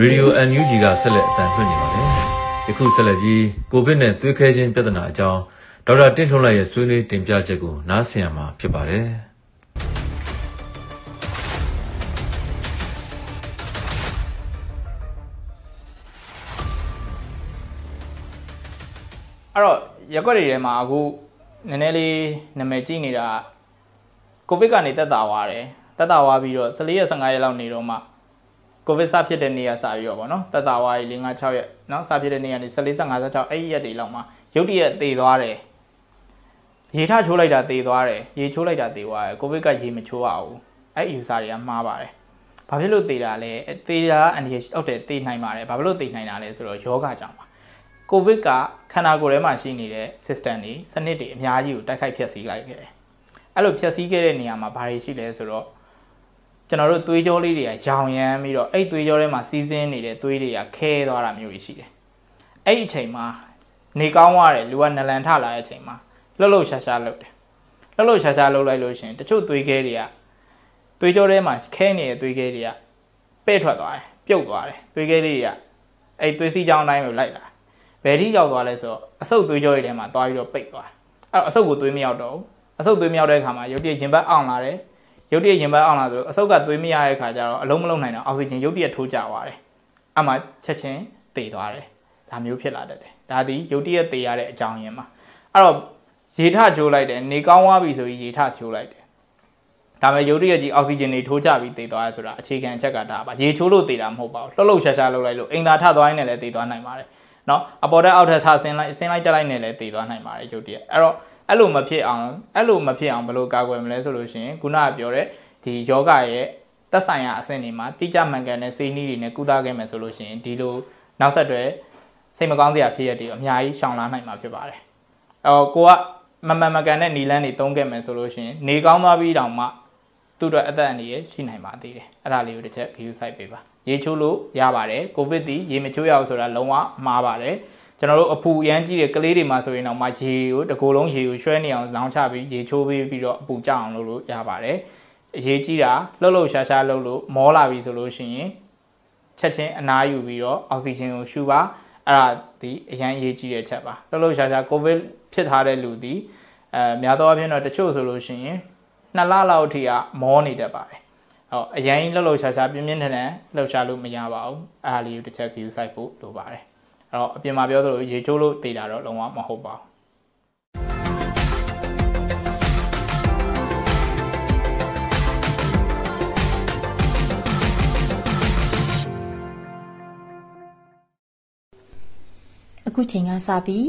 ရေဒီယို NUG ကဆက်လက်အသံလွှင့်နေပါတယ်ယခုဆက်လက်ပြီးကိုဗစ်နဲ့သွေးခဲခြင်းပြဿနာအကြောင်းဒေါက်တာတင့်ထွန်းလိုက်ရဲ့ဆွေးနွေးတင်ပြချက်ကိုနားဆင်ရမှာဖြစ်ပါတယ် အဲ့တော့ရက်ွက်တွေထဲမှာအခုနည်းနည်းလေးနာမည်ကြီးနေတာကိုဗစ်ကနေတက်တာသွားတယ်တက်တာသွားပြီးတော့14ရက်15ရက်လောက်နေတော့မှကိုဗစ်စဖြစ်တဲ့နေ့ကစပြီးတော့ဗောနော်တက်တာသွားပြီ5 6ရက်နော်စဖြစ်တဲ့နေ့ကနေ14 15 16အဲ့ဒီရက်တွေလောက်မှာရုတ်တရက်သေသွားတယ်ရေထချိုးလိုက်တာသေသွားတယ်ရေချိုးလိုက်တာသေသွားတယ်ကိုဗစ်ကရေမချိုးရဘူးအဲ့ user တွေကမှားပါတယ်ဘာဖြစ်လို့သေတာလဲသေတာအန်ဒီဟုတ်တယ်သေနိုင်ပါတယ်ဘာဖြစ်လို့သေနိုင်တာလဲဆိုတော့ယောဂကြောင့်ပါ ကိုဗစ်ကခန္ဓာကိုယ်ထဲမှာရှိနေတဲ့ system တွေစနစ်တွေအများကြီးကိုတိုက်ခိုက်ဖျက်ဆီးလိုက်ခဲ့တယ်အဲ့လိုဖျက်ဆီးခဲ့တဲ့နေရာမှာဘာတွေရှိလဲဆိုတော့ကျွန်တော်တို့သွေးကြောလေးတွေကရောင်ရမ်းပြီးတော့အဲ့သွေးကြောထဲမှာစီးဆင်းနေတဲ့သွေးတွေကခဲသွားတာမျိုးရှိတယ်အဲ့ဒီအချိန်မှာနေကောင်းသွားတယ်လူကနလန်ထလာတဲ့အချိန်မှာလှုပ်လှုပ်ရှားရှားလှုပ်တယ်လှုပ်လှုပ်ရှားရှားလှုပ်လိုက်လို့ရှင်တချို့သွေးခဲတွေကသွေးကြောထဲမှာခဲနေတဲ့သွေးခဲတွေကပဲ့ထွက်သွားတယ်ပြုတ်သွားတယ်သွေးခဲလေးတွေကအဲ့သွေးစီးကြောင်းအတိုင်းပဲလိုက်လာ ဘယ်ထိရောက်သွားလဲဆိုတော့အဆုပ်သွေးကြောတွေထဲမှာသွားပြီးတော့ပိတ်သွားအဲ့တော့အဆုပ်ကိုသွေးမရောက်တော့ဘူးအဆုပ်သွေးမရောက်တဲ့အခါမှာရုပ်တရက်ရင်ဘတ်အောင်လာတယ်ရုပ်တရက်ရင်ဘတ်အောင်လာဆိုတော့အဆုပ်ကသွေးမရတဲ့အခါကျတော့အလုံးမလုံးနိုင်တော့အောက်ဆီဂျင်ရုပ်တရက်ထိုးကျသွားတယ်အမှချက်ချင်းသေသွားတယ်ဒါမျိုးဖြစ်လာတတ်တယ်ဒါသည်ရုပ်တရက်သေရတဲ့အကြောင်းရင်းမှာအဲ့တော့ရေထချိုးလိုက်တယ်နေကောင်းသွားပြီဆိုပြီးရေထချိုးလိုက်တယ်ဒါပေမဲ့ရုပ်တရက်ကြီးအောက်ဆီဂျင်တွေထိုးကျပြီးသေသွားရဆိုတာအခြေခံအချက်ကဒါပါရေချိုးလို့သေတာမဟုတ်ပါဘူးလှုပ်လှုပ်ရှားရှားလှုပ်လိုက်လို့အိမ်သာထသွားရင်လည်းသေသွားနိုင်ပါတယ် နော်အပေါ်တက်အောက်ထက်ဆဆင်းလိုက်ဆင်းလိုက်တက်လိုက်နဲ့လည်းသေသွားနိုင်ပါတယ်ရုပ်တရက်အဲ့တော့အဲ့လိုမဖြစ်အောင်အဲ့လိုမဖြစ်အောင်ဘယ်လိုကာကွယ်မလဲဆိုလို့ရှိရင်ခုနကပြောတဲ့ဒီယောဂရဲ့သက်ဆိုင်ရာအဆင့်တွေမှာတိကျမှန်ကန်တဲ့စေးနည်းတွေနဲ့ကုသခဲ့မယ်ဆိုလို့ရှိရင်ဒီလိုနောက်ဆက်တွဲစိတ်မကောင်းစရာဖြစ်ရတဲ့အများကြီးရှောင်လာနိုင်မှာဖြစ်ပါတယ်အော်ကိုကမမှန်မကန်တဲ့နီလန်းတွေသုံးခဲ့မယ်ဆိုလို့ရှိရင်နေကောင်းသွားပြီးတောင်မှ သူ့အတွက်အသက်အန္တရာယ်ရှိနိုင်ပါသေးတယ်အဲ့ဒါလေးကိုတစ်ချက် view site ပေးပါရေချိုးလို့ရပါတယ်ကိုဗစ်ဒီရေမချိုးရအောင်ဆိုတာလုံးဝမှားပါတယ်ကျွန်တော်တို့အပူရမ်းကြီးတဲ့ကလေးတွေမှာဆိုရင်တော့မှရေကိုတကိုယ်လုံးရေကိုရွှဲနေအောင်လောင်းချပြီးရေချိုးပေးပြီးတော့အပူကျအောင်လုပ်လို့ရပါတယ်အရေးကြီးတာလှုပ်လှုပ်ရှားရှားလှုပ်လို့မောလာပြီဆိုလို့ရှိရင်ချက်ချင်းအနားယူပြီးတော့အောက်ဆီဂျင်ကိုရှူပါအဲ့ဒါဒီအရန်အရေးကြီးတဲ့ချက်ပါလှုပ်လှုပ်ရှားရှားကိုဗစ်ဖြစ်ထားတဲ့လူဒီအဲများသောအားဖြင့်တော့တချို့ဆိုလို့ရှိရင် နှစ်လလောက်အထိကမောနေတတ်ပါတယ်ဟောအရင်လှုပ်လှုပ်ရှားရှားပြင်းပြင်းထန်ထန်လှုပ်ရှားလို့မရပါဘူးအားလေးကိုတစ်ချက် view site ဖို့လိုပါတယ်အဲ့တော့အပြင်မှာပြောသလိုရေချိုးလို့တည်တာတော့လုံးဝမဟုတ်ပါဘူးအခုချိန်ကစပြီး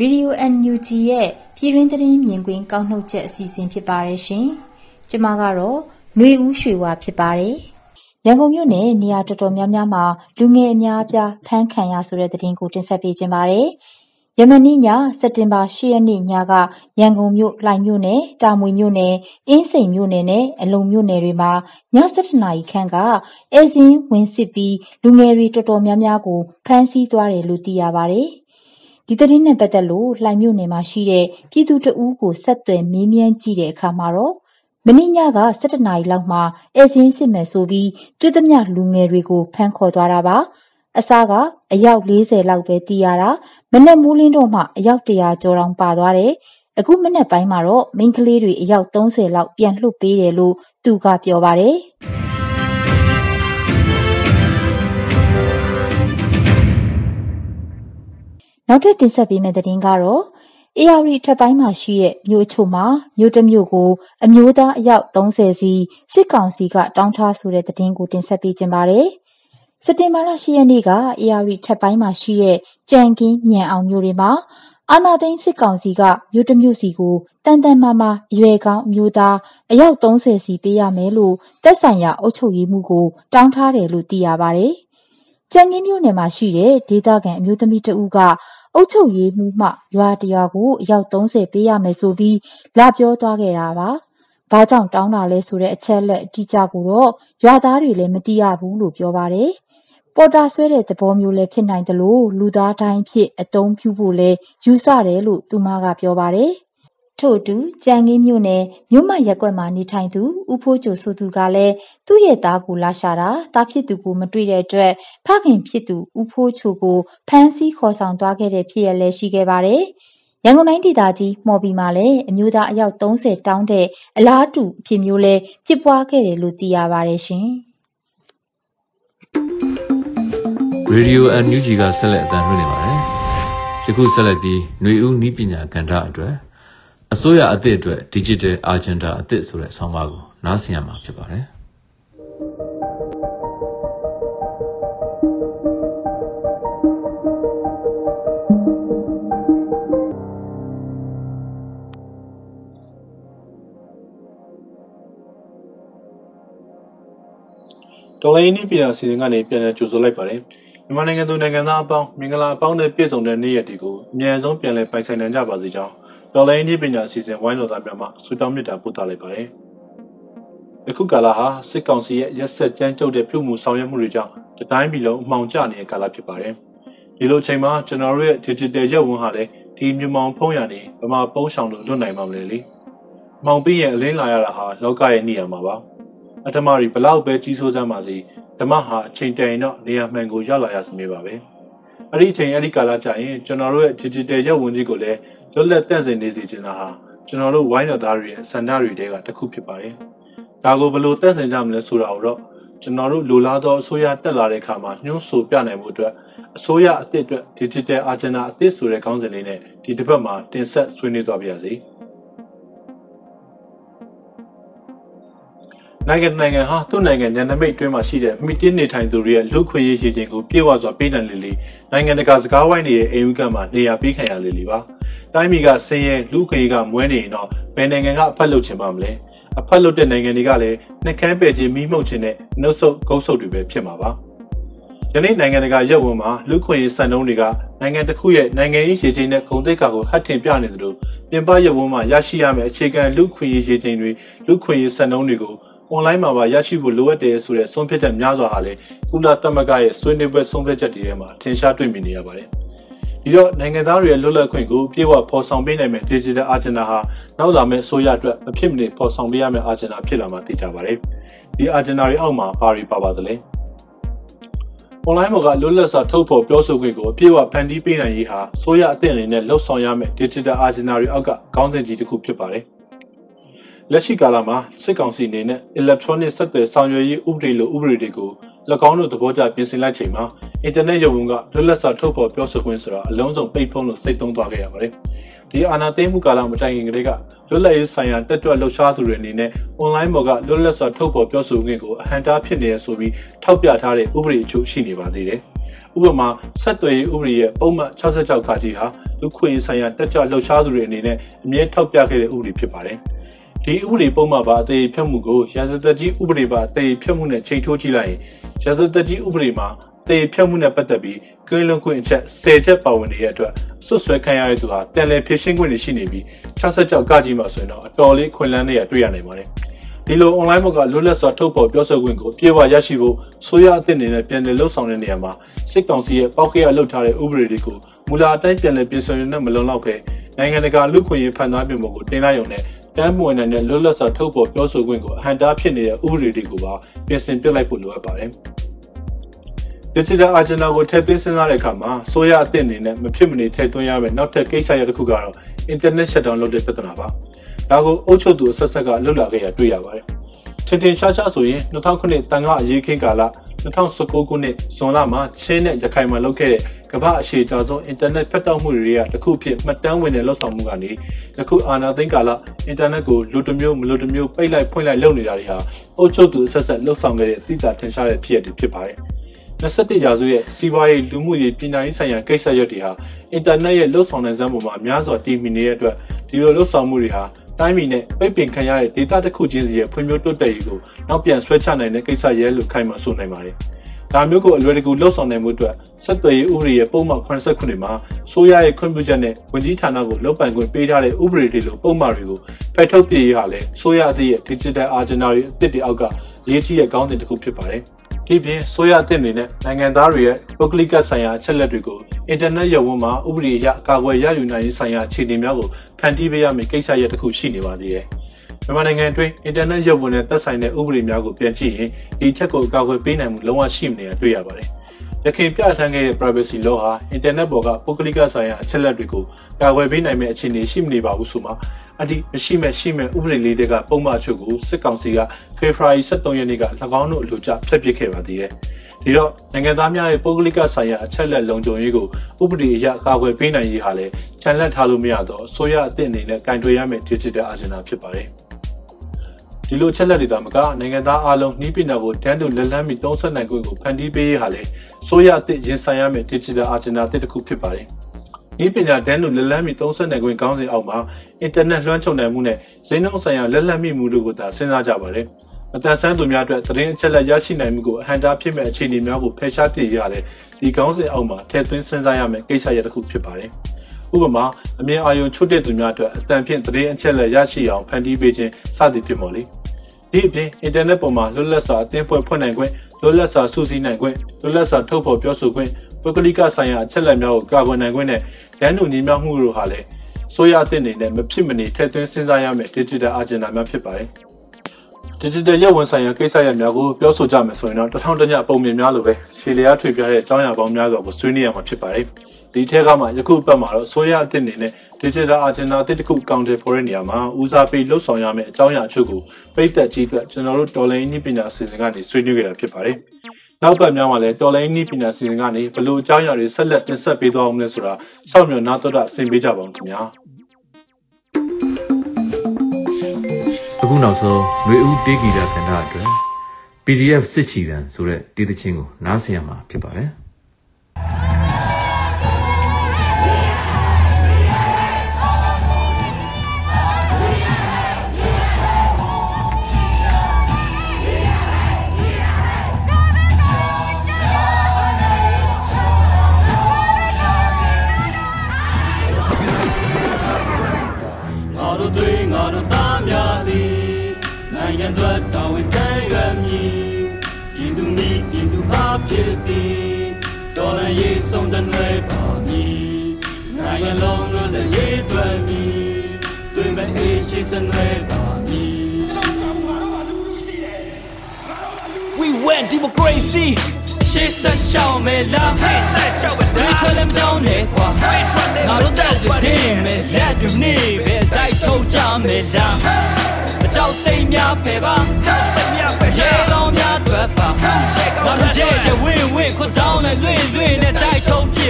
Radio NUG ရဲ့ပြည်တွင်းသတင်းမြင်ကွင်းကောက်နှုတ်ချက်အစီအစဉ်ဖြစ်ပါတယ်ရှင်။ ကျမကတော့ຫນွေဦးရွှေဝါဖြစ်ပါတယ်။ရန်ကုန်မြို့နယ်နေရာတော်တော်များများမှာလူငယ်အများအပြားဖမ်းခံရဆိုတဲ့သတင်းကိုတင်ဆက်ပေးခြင်းပါတယ်။ယမနေ့ညစက်တင်ဘာ၈ရက်နေ့ညကရန်ကုန်မြို့လှိုင်မြို့နယ်တာမွေမြို့နယ်အင်းစိန်မြို့နယ်နဲ့အလုံမြို့နယ်တွေမှာည7:00နာရီခန့်ကအဲဇင်းဝင်စစ်ပြီးလူငယ်တွေတော်တော်များများကိုဖမ်းဆီးသွားတယ်လို့သိရပါတယ်။ဒီသတင်းနဲ့ပတ်သက်လို့လှိုင်မြို့နယ်မှာရှိတဲ့ပြည်သူတဦးကိုဆက်သွယ်မေးမြန်းကြည့်တဲ့အခါမှာတော့ မနေ့ညက၁၁နာရီလောက်မှာဧည့်စာရင်းစစ်မယ်ဆိုပြီးတွေ့သမျှလူငယ်တွေကိုဖမ်းခေါ်သွားတာပါ။အစကအယောက်၄၀လောက်ပဲသိရတာ။မနက်မိုးလင်းတော့မှအယောက်၁၀၀ကျော်တောင်ပါသွားတယ်။အခုမနက်ပိုင်းမှာတော့မိန်းကလေးတွေအယောက်၃၀လောက်ပြန်လွှတ်ပေးတယ်လို့သူကပြောပါတယ်။နောက်ထပ်တင်ဆက်ပေးမယ့်သတင်းကတော့ အေယာရီထက်ပိုင်းမှာရှိတဲ့မြို့အချို့မှာမြို့တစ်မြို့ကို အမျိုးသားအယောက်30စီစစ်ကောင်စီကတောင်းထားဆိုတဲ့သတင်းကိုတင်ဆက်ပေးကြပါမယ်။စက်တင်ဘာလ10ရက်နေ့ကအေယာရီထက်ပိုင်းမှာရှိတဲ့ကြံကင်းမြန်အောင်မြို့တွေမှာအာနာသိန်းစစ်ကောင်စီကမြို့တစ်မြို့စီကိုတန်တန်မာမာအရွယ်ကောင်းမျိုးသားအယောက်30စီပေးရမယ်လို့တက်ဆိုင်ရာအုပ်ချုပ်ရေးမှုကိုတောင်းထားတယ်လို့သိရပါတယ်။ကြံကင်းမြို့နယ်မှာရှိတဲ့ဒေသခံအမျိုးသမီးတဦးက အုပ်ချုပ်ရေးမှူးမှရွာတရွာကိုအယောက်30ပေးရမယ်ဆိုပြီးလာပြောသွားခဲ့တာပါ။ဘာကြောင့်တောင်းတာလဲဆိုတဲ့အချက်လက်အတိအကျကိုတော့ရွာသားတွေလည်းမသိရဘူးလို့ပြောပါတယ်။ပပေါ်တာဆွဲတဲ့သဘောမျိုးလည်းဖြစ်နိုင်တယ်လို့လူသားတိုင်းဖြစ်အသုံးပြုဖို့လဲယူဆတယ်လို့သူမကပြောပါတယ်။ ထို့တူကြံငင်းမြို့နယ်မြို့မရက်ကွက်မှာနေထိုင်သူဦးဖိုးချိုဆိုသူကလည်းသူ့ရဲ့သားကိုလာရှာတာတာဖြစ်သူကိုမတွေ့တဲ့အတွက်ဖခင်ဖြစ်သူဦးဖိုးချိုကိုဖမ်းဆီးခေါ်ဆောင်သွားခဲ့တဲ့ဖြစ်ရလဲရှိခဲ့ပါတယ်။ရန်ကုန်တိုင်းဒေသကြီးမှော်ဘီမှာလည်းအမျိုးသားအယောက်30တောင်းတဲ့အလားတူအဖြစ်မျိုးလဲဖြစ်ပွားခဲ့တယ်လို့သိရပါတယ်ရှင်။ Radio NUG ကဆက်လက်အသံလွှင့်နေပါတယ်။ယခုဆက်လက်ပြီးຫນွေဦးနီးပညာကဏ္ဍအတွက် အစိုးရအသစ်အတွက် Digital Agenda အသစ်ဆိုတဲ့ဆောင်းပါးကိုနားဆင်ရမှာဖြစ်ပါတယ်။ဒေါ်လာရင်းနှီးပြည်တော်စီစဉ်ကနေပြန်လည်ကြိုဆိုလိုက်ပါတယ်။မြန်မာနိုင်ငံသူနိုင်ငံသားအပေါင်းမင်္ဂလာအပေါင်းနဲ့ပြည့်စုံတဲ့နေ့ရက်တွေကိုအမြန်ဆုံးပြန်လည်ပိုင်ဆိုင်နိုင်ကြပါစေကြောင်း ဒေါ်လာရင်းနှီးပြည်တော်စီစဉ်ဝိုင်းတော်သားများမှဆုတောင်းမေတ္တာပို့သလိုက်ပါတယ်။အခုကာလဟာစစ်ကောင်စီရဲ့ရက်ဆက်ကြမ်းကြုတ်တဲ့ပြုမှုဆောင်ရွက်မှုတွေကြောင့်တတိုင်းပြည်လုံးအမှောင်ကျနေတဲ့ကာလဖြစ်ပါတယ်။ဒီလိုချိန်မှာကျွန်တော်တို့ရဲ့ digital ရုပ်ဝန်ဟာလည်းဒီမြမောင်ဖုံးရနေဗမာပုံးဆောင်လို့လွတ်နိုင်မှာမလဲလေ။မောင်ပြီးရင်အလင်းလာရတာဟာလောကရဲ့နေရာမှာပါ။အတ္တမတွေဘလောက်ပဲကြီးစိုးစမ်းပါစေဓမ္မဟာအချိန်တန်ရင်တော့နေရာမှန်ကိုရောက်လာရစမြဲပါပဲအဲ့ဒီအချိန်အဲ့ဒီကာလကြာရင်ကျွန်တော်တို့ရဲ့ digital ရုပ်ဝင်ကြီးကိုလည်း လွတ်လပ်တန့်စင်နေစေချင်တာဟာကျွန်တော်တို့ဝိုင်းတော်သားတွေရဲ့ဆန္ဒတွေတဲကတစ်ခုဖြစ်ပါတယ်ဒါကိုဘယ်လိုတန့်စင်ကြမလဲဆိုတာကိုတော့ကျွန်တော်တို့လိုလားသောအစိုးရတက်လာတဲ့အခါမှာညှို့ဆိုပြနိုင်မှုအတွက်အစိုးရအသစ်အတွက် digital agenda အသစ်ဆိုတဲ့ခေါင်းစဉ်လေးနဲ့ဒီတစ်ပတ်မှာတင်ဆက်ဆွေးနွေးသွားပါရစေ။ နိုင်ငံနိုင်ငံဟာသူ့နိုင်ငံညနမိတ်တွင်းမှာရှိတဲ့မိတင်းနေထိုင်သူတွေရဲ့လူခွင့်ရေးရှိခြင်းကိုပြေဝစွာပေးနိုင်လေလေနိုင်ငံတကာစကားဝိုင်းတွေရဲ့အိမ်ဥကမှာနေရာပေးခံရလေလေပါတိုင်းပြည်ကဆင်းရဲလူခွင့်ရေးကမွဲနေရင်တော့ဘယ်နိုင်ငံကအဖက်လုပ်ချင်ပါမလဲအဖက်လုပ်တဲ့နိုင်ငံတွေကလည်းနှကန်းပယ်ခြင်းမိမှုခြင်းနဲ့နှုတ်ဆုပ်ဂုတ်ဆုပ်တွေပဲဖြစ်မှာပါယနေ့နိုင်ငံတကာရပ်ဝန်မှာလူခွင့်ရေးစံနှုန်းတွေကနိုင်ငံတစ်ခုရဲ့နိုင်ငံရေးရေချိန်နဲ့ဂုဏ်သိက္ခာကိုဟတ်ထင်ပြနေတယ်လို့ပြင်ပရပ်ဝန်မှာရရှိရမယ့်အခြေခံလူခွင့်ရေးရေချိန်တွေလူခွင့်ရေးစံနှုန်းတွေကို အွန်လိုင်းမှာပါရရှိဖို့လိုအပ်တယ်ဆိုတဲ့ဆုံးဖြတ်ချက်များစွာဟာလည်းကုလသမဂ္ဂရဲ့ဆွေးနွေးပွဲဆုံးဖြတ်ချက်တွေထဲမှာထင်ရှားတွေ့မြင်နေရပါတယ်။ဒီတော့နိုင်ငံသားတွေရဲ့လွတ်လပ်ခွင့်ကိုပြေဝဖော်ဆောင်ပေးနိုင်မယ့် Digital Agenda ဟာနောက်လာမယ့်ဆိုရအတွက်မဖြစ်မနေဖော်ဆောင်ပေးရမယ့် Agenda ဖြစ်လာမှာသိကြပါတယ်။ဒီ Agenda တွေအောက်မှာဘာတွေပါပါသလဲ။ online ပေါ်ကလွတ်လပ်စွာထုတ်ဖော်ပြောဆိုခွင့်ကိုအပြည့်အဝဖန်တီးပေးနိုင်ရေးဟာဆိုရအသင့်အနေနဲ့လှုပ်ဆောင်ရမယ့် Digital Agenda တွေအောက်ကခေါင်းစဉ်ကြီးတစ်ခုဖြစ်ပါတယ်။ လက်ရှိကာလမှာစစ်ကောင်စီအနေနဲ့ electronic ဆက်သွယ်ဆောင်ရွက်ရေးဥပဒေလိုဥပဒေတွေကို၎င်းတို့သဘောကျပြင်ဆင်လိုက်ချိန်မှာအင်တာနက်ရုံကလွတ်လပ်စွာထုတ်ဖော်ပြောဆိုခွင့်ဆိုတာအလုံးစုံပိတ်ဖုံးလို့စိတ်သုံးသွားခဲ့ရပါတယ်။ဒီအာဏာသိမ်းမှုကာလမတိုင်ခင်ကတည်းကလွတ်လပ်ရေးဆိုင်ရာတက်ကြွလှုပ်ရှားသူတွေအနေနဲ့ online ပေါ်ကလွတ်လပ်စွာထုတ်ဖော်ပြောဆိုခွင့်ကိုအဟန့်တားဖြစ်နေရဆိုပြီးထောက်ပြထားတဲ့ဥပဒေအချို့ရှိနေပါသေးတယ်။ဥပမာဆက်သွယ်ရေးဥပဒေရဲ့ပုံမှန်66ခါကြီးဟာလူခွင့်ရေးဆိုင်ရာတက်ကြွလှုပ်ရှားသူတွေအနေနဲ့အမြဲထောက်ပြခဲ့တဲ့ဥပဒေဖြစ်ပါတယ်။ ဒီဥပဒေပုံမှန်ပါအသေးဖြတ်မှုကိုရာဇသက်ကြီးဥပဒေပါအသေးဖြတ်မှုနဲ့ချိန်ထိုးကြည့်လိုက်ရင်ရာဇသက်ကြီးဥပဒေမှာအသေးဖြတ်မှုနဲ့ပတ်သက်ပြီးကင်းလွန်ခွင့်အချက်10ချက်ပါဝင်နေတဲ့အတွက်ဆွဆွဲခံရတဲ့သူဟာတန်လည်ဖြစ်ရှင်းခွင့်တွေရှိနေပြီး66ကကြီးမှာဆိုရင်တော့အတော်လေးခွင့်လန်းနေရတွေ့ရနိုင်ပါတယ်ဒီလို online ဘက်ကလွတ်လပ်စွာထုတ်ဖော်ပြောဆိုခွင့်ကိုပြေဝရရှိဖို့ဆိုရအသစ်အနေနဲ့ပြန်လည်လှုပ်ဆောင်တဲ့နေရာမှာစစ်ကောင်စီရဲ့ပောက်ကေရလှုပ်ထားတဲ့ဥပဒေတွေကိုမူလာအတိုင်းပြန်လည်ပြင်ဆင်ရတဲ့မလုံလောက်ပဲနိုင်ငံတကာလူခွင့်ရေးဖန်သားပြင်ပေါ်ကိုတင်လိုက်ရုံနဲ့ တမ်းမွေနိုင်တဲ့လွတ်လပ်စွာထုတ်ဖော်ပြောဆိုခွင့်ကိုအဟန့်တားဖြစ်နေတဲ့ဥပဒေတွေကိုပါပြင်ဆင်ပြလိုက်ဖို့လိုအပ်ပါတယ်။ Digital Agenda ကိုထည့်သွင်းစဉ်းစားတဲ့အခါမှာဆိုရအသင့်အနေနဲ့မဖြစ်မနေထည့်သွင်းရမယ့်နောက်ထပ်ကိစ္စရပ်တစ်ခုကတော့ Internet Shutdown လုပ်တဲ့ပြဿနာပါ။ဒါကိုအုပ်ချုပ်သူအဆက်ဆက်ကလှုပ်လာခဲ့ရတွေ့ရပါတယ်။ထင်ထင်ရှားရှားဆိုရင်2009တန်ကအရေးခင်းကာလ 2019ခုနှစ်ဇွန်လမှာချင်းနဲ့ရခိုင်မှာလုပ်ခဲ့တဲ့ကမ္ဘာအရှိကြာဆုံးအင်တာနက်ဖက်တောက်မှုတွေကတခုဖြစ်မှတ်တမ်းဝင်တဲ့လှုပ်ဆောင်မှုကနေယခုအာဏာသိမ်းကာလအင်တာနက်ကိုလူတစ်မျိုးမလူတစ်မျိုးပိတ်လိုက်ဖွင့်လိုက်လုပ်နေတာတွေဟာအုပ်ချုပ်သူအဆက်ဆက်လှုပ်ဆောင်ခဲ့တဲ့သိတာထင်ရှားတဲ့ဖြစ်ရပ်တွေဖြစ်ပါတယ်21ရာစုရဲ့စီးပွားရေးလူမှုရေးပညာရေးဆိုင်ရာကိစ္စရပ်တွေဟာအင်တာနက်ရဲ့လှုပ်ဆောင်နိုင်စမ်းပုံမှာအများစွာတည်မီနေတဲ့အတွက်ဒီလိုလှုပ်ဆောင်မှုတွေဟာ တိုင်းပြည်နဲ့ပိတ်ပင်ခံရတဲ့ဒေသတစ်ခုချင်းစီရဲ့ဖွံ့ဖြိုးတိုးတက်ရေးကိုနောက်ပြန်ဆွဲချနိုင်တဲ့ကိစ္စရဲလို့ခိုင်မာဆိုနိုင်ပါတယ်။ ဒါမျိုးကိုအလွယ်တကူလှုပ်ဆောင်နိုင်မှုအတွက်ဆက်သွယ်ရေးဥပဒေရဲ့ပုံမှန်89မှာဆိုရရဲ့ခွင့်ပြုချက်နဲ့ဝန်ကြီးဌာနကိုလုပ်ပိုင်ခွင့်ပေးထားတဲ့ဥပဒေတွေလိုပုံမှန်တွေကိုဖယ်ထုတ်ပြရေးဟာလည်းဆိုရအသည့်ရဲ့ digital agenda တွေအသစ်တွေအောက်ကရေးကြီးတဲ့ကောင်းစဉ်တစ်ခုဖြစ်ပါတယ်။ဒီပြင်ဆိုရတဲ့အနေနဲ့နိုင်ငံသားတွေရဲ့ပုဂ္ဂလိကဆိုင်ရာအချက်လက်တွေကိုအင်တာနက်ရုံဝန်မှာဥပဒေအရအကာအကွယ်ရယူနိုင်ရေးဆိုင်ရာအခြေအနေများကိုဖန်တီးပေးရမယ့်ကိစ္စရပ်တစ်ခုရှိနေပါသေးတယ်။ မြန်မာနိုင်ငံအတွင်းအင်တာနက်ရုံဝန်နဲ့သက်ဆိုင်တဲ့ဥပဒေများကိုပြန်ကြည့်ရင်ဒီချက်ကိုအကာအကွယ်ပေးနိုင်မှုလုံးဝရှိမနေတာတွေ့ရပါတယ်။ရခိုင်ပြဋ္ဌာန်းခဲ့တဲ့ privacy law ဟာအင်တာနက်ပေါ်ကပုဂ္ဂလိကဆိုင်ရာအချက်လက်တွေကိုကာကွယ်ပေးနိုင်မယ့်အခြေအနေရှိမနေပါဘူးဆိုမှအဒီမရှိမဲ့ရှိမဲ့ဥပဒေလေးတွေကပုံမှန်ချုပ်ကိုစစ်ကောင်စီကဖေဖော်ဝါရီ23ရက်နေ့က၎င်းတို့အလို့ကြဖျက်ပစ်ခဲ့ပါသေးတယ်။ဒီတော့နိုင်ငံသားများရဲ့ပုဂ္ဂလိကဆိုင်ရာအချက်လက်လုံခြုံရေးကိုဥပဒေအရကာကွယ်ပေးနိုင်ရေးဟာလည်းခြံလက်ထားလို့မရတော့အစိုးရအသစ်အနေနဲ့ကင်တွယ်ရမယ့် digital agenda ဖြစ်ပါတယ်။ ဒီလိုချက်လက်တွေသာမကနိုင်ငံသားအလုံးနှီးပညာကိုတန်းတူလက်လန်းပြီးသုံးဆက်နိုင်ခွင့်ကိုဖန်တီးပေးရေးဟာလည်းစိုးရအသစ်ရင်ဆိုင်ရမယ့် digital agenda တစ်ခုဖြစ်ပါတယ်။ဤပညာတန်းတို့လက်လန်းမီ30နိုင်ခွင့်ကောင်းစဉ်အောက်မှာအင်တာနက်လွှမ်းခြုံနိုင်မှုနဲ့ဈေးနှုန်းဆိုင်ရာလက်လန်းမိမှုတို့ကိုသာစဉ်းစားကြပါတယ်။အတန်ဆန်းသူများအတွက်သတင်းအချက်အလက်ရရှိနိုင်မှုကိုအဟန့်တားဖြစ်မဲ့အခြေအနေများကိုဖယ်ရှားပြရတဲ့ဒီကောင်းစဉ်အောက်မှာထည့်သွင်းစဉ်းစားရမယ့်ကိစ္စရပ်တစ်ခုဖြစ်ပါတယ်။ ဥပမာအမြင်အာရုံချွတ်တဲ့သူများအတွက်အတန်ဖြင့်သတင်းအချက်အလက်ရရှိအောင်ဖန်တီးပေးခြင်းစသည်ဖြစ်မော်လေ။ဒီအပြင်အင်တာနက်ပေါ်မှာလွတ်လပ်စွာအသင်းဖွဲ့ဖွင့်နိုင်ခွင့်လွတ်လပ်စွာစုစည်းနိုင်ခွင့်လွတ်လပ်စွာထုတ်ဖော်ပြောဆိုခွင့်ပုဂ္ဂလိကဆိုင်ရာအချက်လက်များကိုကာကွယ်နိုင်ခွင့်နဲ့ရန်သူညီမျှမှုတို့ဟာလည်းဆိုရတဲ့အနေနဲ့မဖြစ်မနေထည့်သွင်းစဉ်းစားရမယ့် digital agenda များဖြစ်ပါတယ်။ digital ရုပ်ဝန်ဆိုင်ရာကိစ္စရပ်များကိုပြောဆိုကြမယ်ဆိုရင်တော့တထောင်တညပုံမြင်များလိုပဲရှေလျားထွေပြတဲ့အကြောင်းအရာပေါင်းများစွာကိုဆွေးနွေးရမှာဖြစ်ပါတယ်။ ဒီထက်ကမှယခုပတ်မှာတော့ဆိုရတဲ့အနေနဲ့ digital agenda တစ်ခုကောင်တယ်ပေါ်တဲ့နေရာမှာဦးစားပေးလှုပ်ဆောင်ရမယ့်အကြောင်းအရာအချို့ကိုပိတ်သက်ကြီးအတွက်ကျွန်တော်တို့တော်လိုင်းနည်းပညာအစီအစဉ်ကနေဆွေးနွေးခဲ့တာဖြစ်ပါတယ်။နောက်ပတ်များမှာလည်းတော်လိုင်းနီးပညာစီစဉ်ကနေဘလို့အကြောင်းအရာတွေဆက်လက်တင်ဆက်ပေးသွားအောင်လဲဆိုတာစောင့်မျှော်နားတော်တာဆင်ပေးကြပါဦးခင်ဗျာအခုနောက်ဆုံးຫນွေဦးတေးဂီတာကဏ္ဍအတွက် PDF စစ်ချီတန်ဆိုတဲ့တေးသချင်းကိုနားဆင်ရမှာဖြစ်ပါတယ်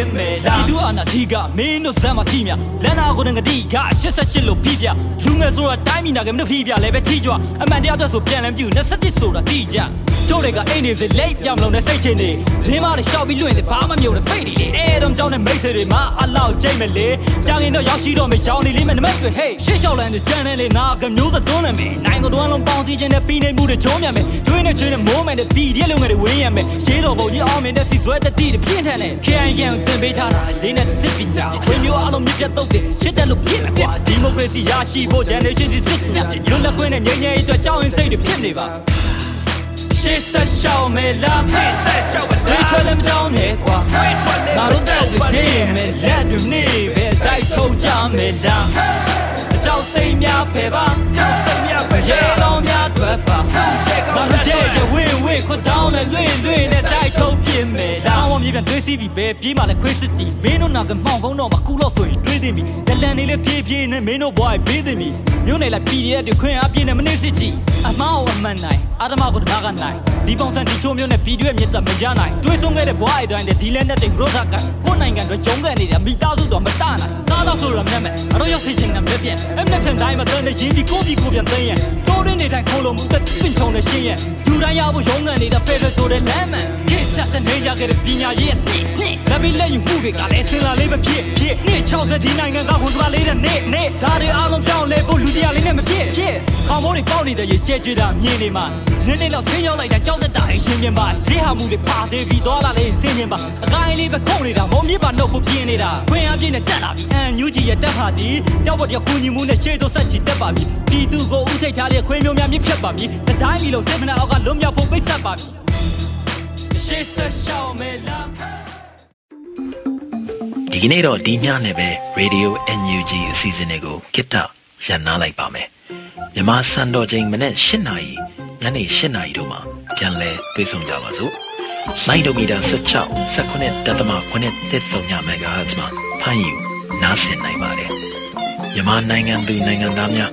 စ်မယ်လားဒီလူအနာတီကမင်းတို့ဇက်မကြည့်မြလက်နာကိုငတိက88လို့ပြပြလူငယ်ဆိုတာတိုင်းမိနာကမလို့ပြပြလဲပဲထိကြွအမှန်တရားအတွက်ဆိုပြန်လဲမကြည့်27ဆိုတာတိကြကျိုးတွေကအိမ်နေစလိတ်ပြောင်းလုံးနဲ့စိတ်ချင်းနေဒင်းမတွေရှောက်ပြီးလွင့်နေဘာမှမမြုံနဲ့ဖိတ်နေလေအဲတော့ကြောင်းနဲ့မိတ်ဆွေတွေမှာအလောက်ကျိတ်မလေကြာရင်တော့ရောက်ရှိတော့မယ်ရောင်းနေလိမ့်မယ်နမိတ်တွေဟေးရှေ့လျှောက်လန်းတဲ့ချန်နယ်လေးငါကမျိုးစသွန်းနေမယ်နိုင်ကိုတွန်းလုံးပေါင်းစည်းခြင်းနဲ့ပြီးနေမှုတွေချုံးမြန်မယ်တွင်းနဲ့ချွေးနဲ့မိုးမယ်နဲ့ပြီးတဲ့လုံငယ်တွေဝင်းရမယ်ရှေးတော်ဘုံကြီးအောင်မြင်တဲ့စီဆွဲတဲ့တီးတွေပြင်းထန်တယ် KIN ကိုတင်ပေးထားတာလေးနဲ့စစ်ပြီးကြခွေမျိုးအလုံးမြပြတ်တော့တယ်ရှစ်တယ်လို့ပြင်းမယ်ကွာဒီမိုကရေစီရရှိဖို့ generation စီစစ်လွတ်လပ်ခွင့်နဲ့ငြိမ်းချမ်းရေးအတွက်ကြောက်ရင်စိတ်တွေဖြစ်နေပါ ရှေ့ဆက်ရှောင်းမယ်လားရှေ့ဆက်ရှောင်းမယ်လားထွက်လည်းမကြောင်းနဲ့ကွာငါတို့တက်တဲ့မယ်လက်တွေနေပဲတိုက်ထုတ်ကြမယ်လားအကြောက်စိတ်များဖယ်ပါကြောက်စိတ်များဖယ်ရေတော်များအတွက်ပါငါတို့ရဲ့ရဝင်းဝင်းခွတ်တောင်းနဲ့လွင့်လွင့်နဲ့တိုက်ထုတ်ပြင်းမယ်လားအောင်မြေပြန်တွေးစီးပြီးပဲပြေးမှလည်းခွေးစစ်တီမင်းတို့နာကမှောင်ကုန်းတော့မကူတော့ဆိုရင်တွေးသိပြီတလန်နေလေပြေးပြေးနဲ့မင်းတို့ဘွားဘေးသိပြီမြို့နယ်လာပြည်ရဲ့တွေခွင့်အားပြင်းနဲ့မနေစစ်ကြည့် အမောက်အမှန်နိုင်အာဓမကိုတမကနိုင်ဒီပုံစံဒီချိုးမျိုးနဲ့ပြည်ရဲ့မြစ်သက်မရနိုင်တွေးဆုံးခဲ့တဲ့ဘွားအိုင်တိုင်းတဲ့ဒီလက်နဲ့တဲ့ဘရိုဇာကကိုနိုင်ကန်တွေကျုံးခဲ့နေတဲ့မိသားစုတော့မတနိုင်စားတော့ဆိုရမျက်မဲ့အတော့ရောက်စီချင်းနဲ့မျက်ပြန်အမျက်ပြန်တိုင်းမှာတန်းနေရင်ဒီကိုပြီးကိုပြန်သိရင် တိုးရင်းနေတိုင်းခိုးလို့မှုသက်ပင်ချုံနေရှင်းရဲ့လူတိုင်းရဖို့ရုံးကန်နေတာဖေဖေဆိုတဲ့လမ်းမှန်ကိစ္စစနေရခဲ့တဲ့ပညာရေးစနစ်နှစ်လက်ပြီးလက်ယူမှုတွေကလည်းစင်လာလေးမဖြစ်ဖြစ်နှစ်60ဒီနိုင်ငံကဝန်ကလေးတဲ့နေ့နေ့ဒါတွေအားလုံးပြောင်းလဲဖို့လူတရားလေးနဲ့မဖြစ်ဖြစ်ခေါင်းမိုးတွေပေါက်နေတဲ့ရေကျဲကျတာမြင်နေမှာနည်းနည်းလောက်ဆင်းရောက်လိုက်တာကြောက်တတ်တာရင်ရှင်းပြပါဒီဟာမှုတွေပါသေးပြီးသွားလာလေးဆင်းပြပါအကိုင်းလေးပဲခုန်နေတာမောမြစ်ပါနှုတ်ဖို့ပြင်းနေတာခွင်အားပြင်းနဲ့တက်လာပြီအန်ညူကြီးရဲ့တက်ဟာဒီကြောက်ပေါ်တရခုညီမှုနဲ့ရှေ့သို့ဆက်ချီတက်ပါပြီပြည်သူကိုဥစိတ်ထားတဲ့ခွေးမျိုးများမြစ်ဖြတ်ပါပြီတတိုင်းမီလုံးစစ်မနာအောက်ကလွတ်မြောက်ဖို့ပိတ်ဆက်ပါပြီဒီကနေ့တော့ဒီညနဲ့ပဲ Radio NUG အစီအစဉ်လေးကိုကိတ္တရန်နာလိုက်ပါမယ်မြန်မာစံတော်ချိန်မနေ့၈နာရီညနေ၈နာရီတို့မှာပြန်လည်တွေ့ဆုံကြပါစို့လိုင်းဒိုမီတာ16 19တက်သမ9တက်ဆုံည MHz မှာဖမ်းယူနားဆင်နိုင်ပါတယ်မြန်မာနိုင်ငံသူနိုင်ငံသားများ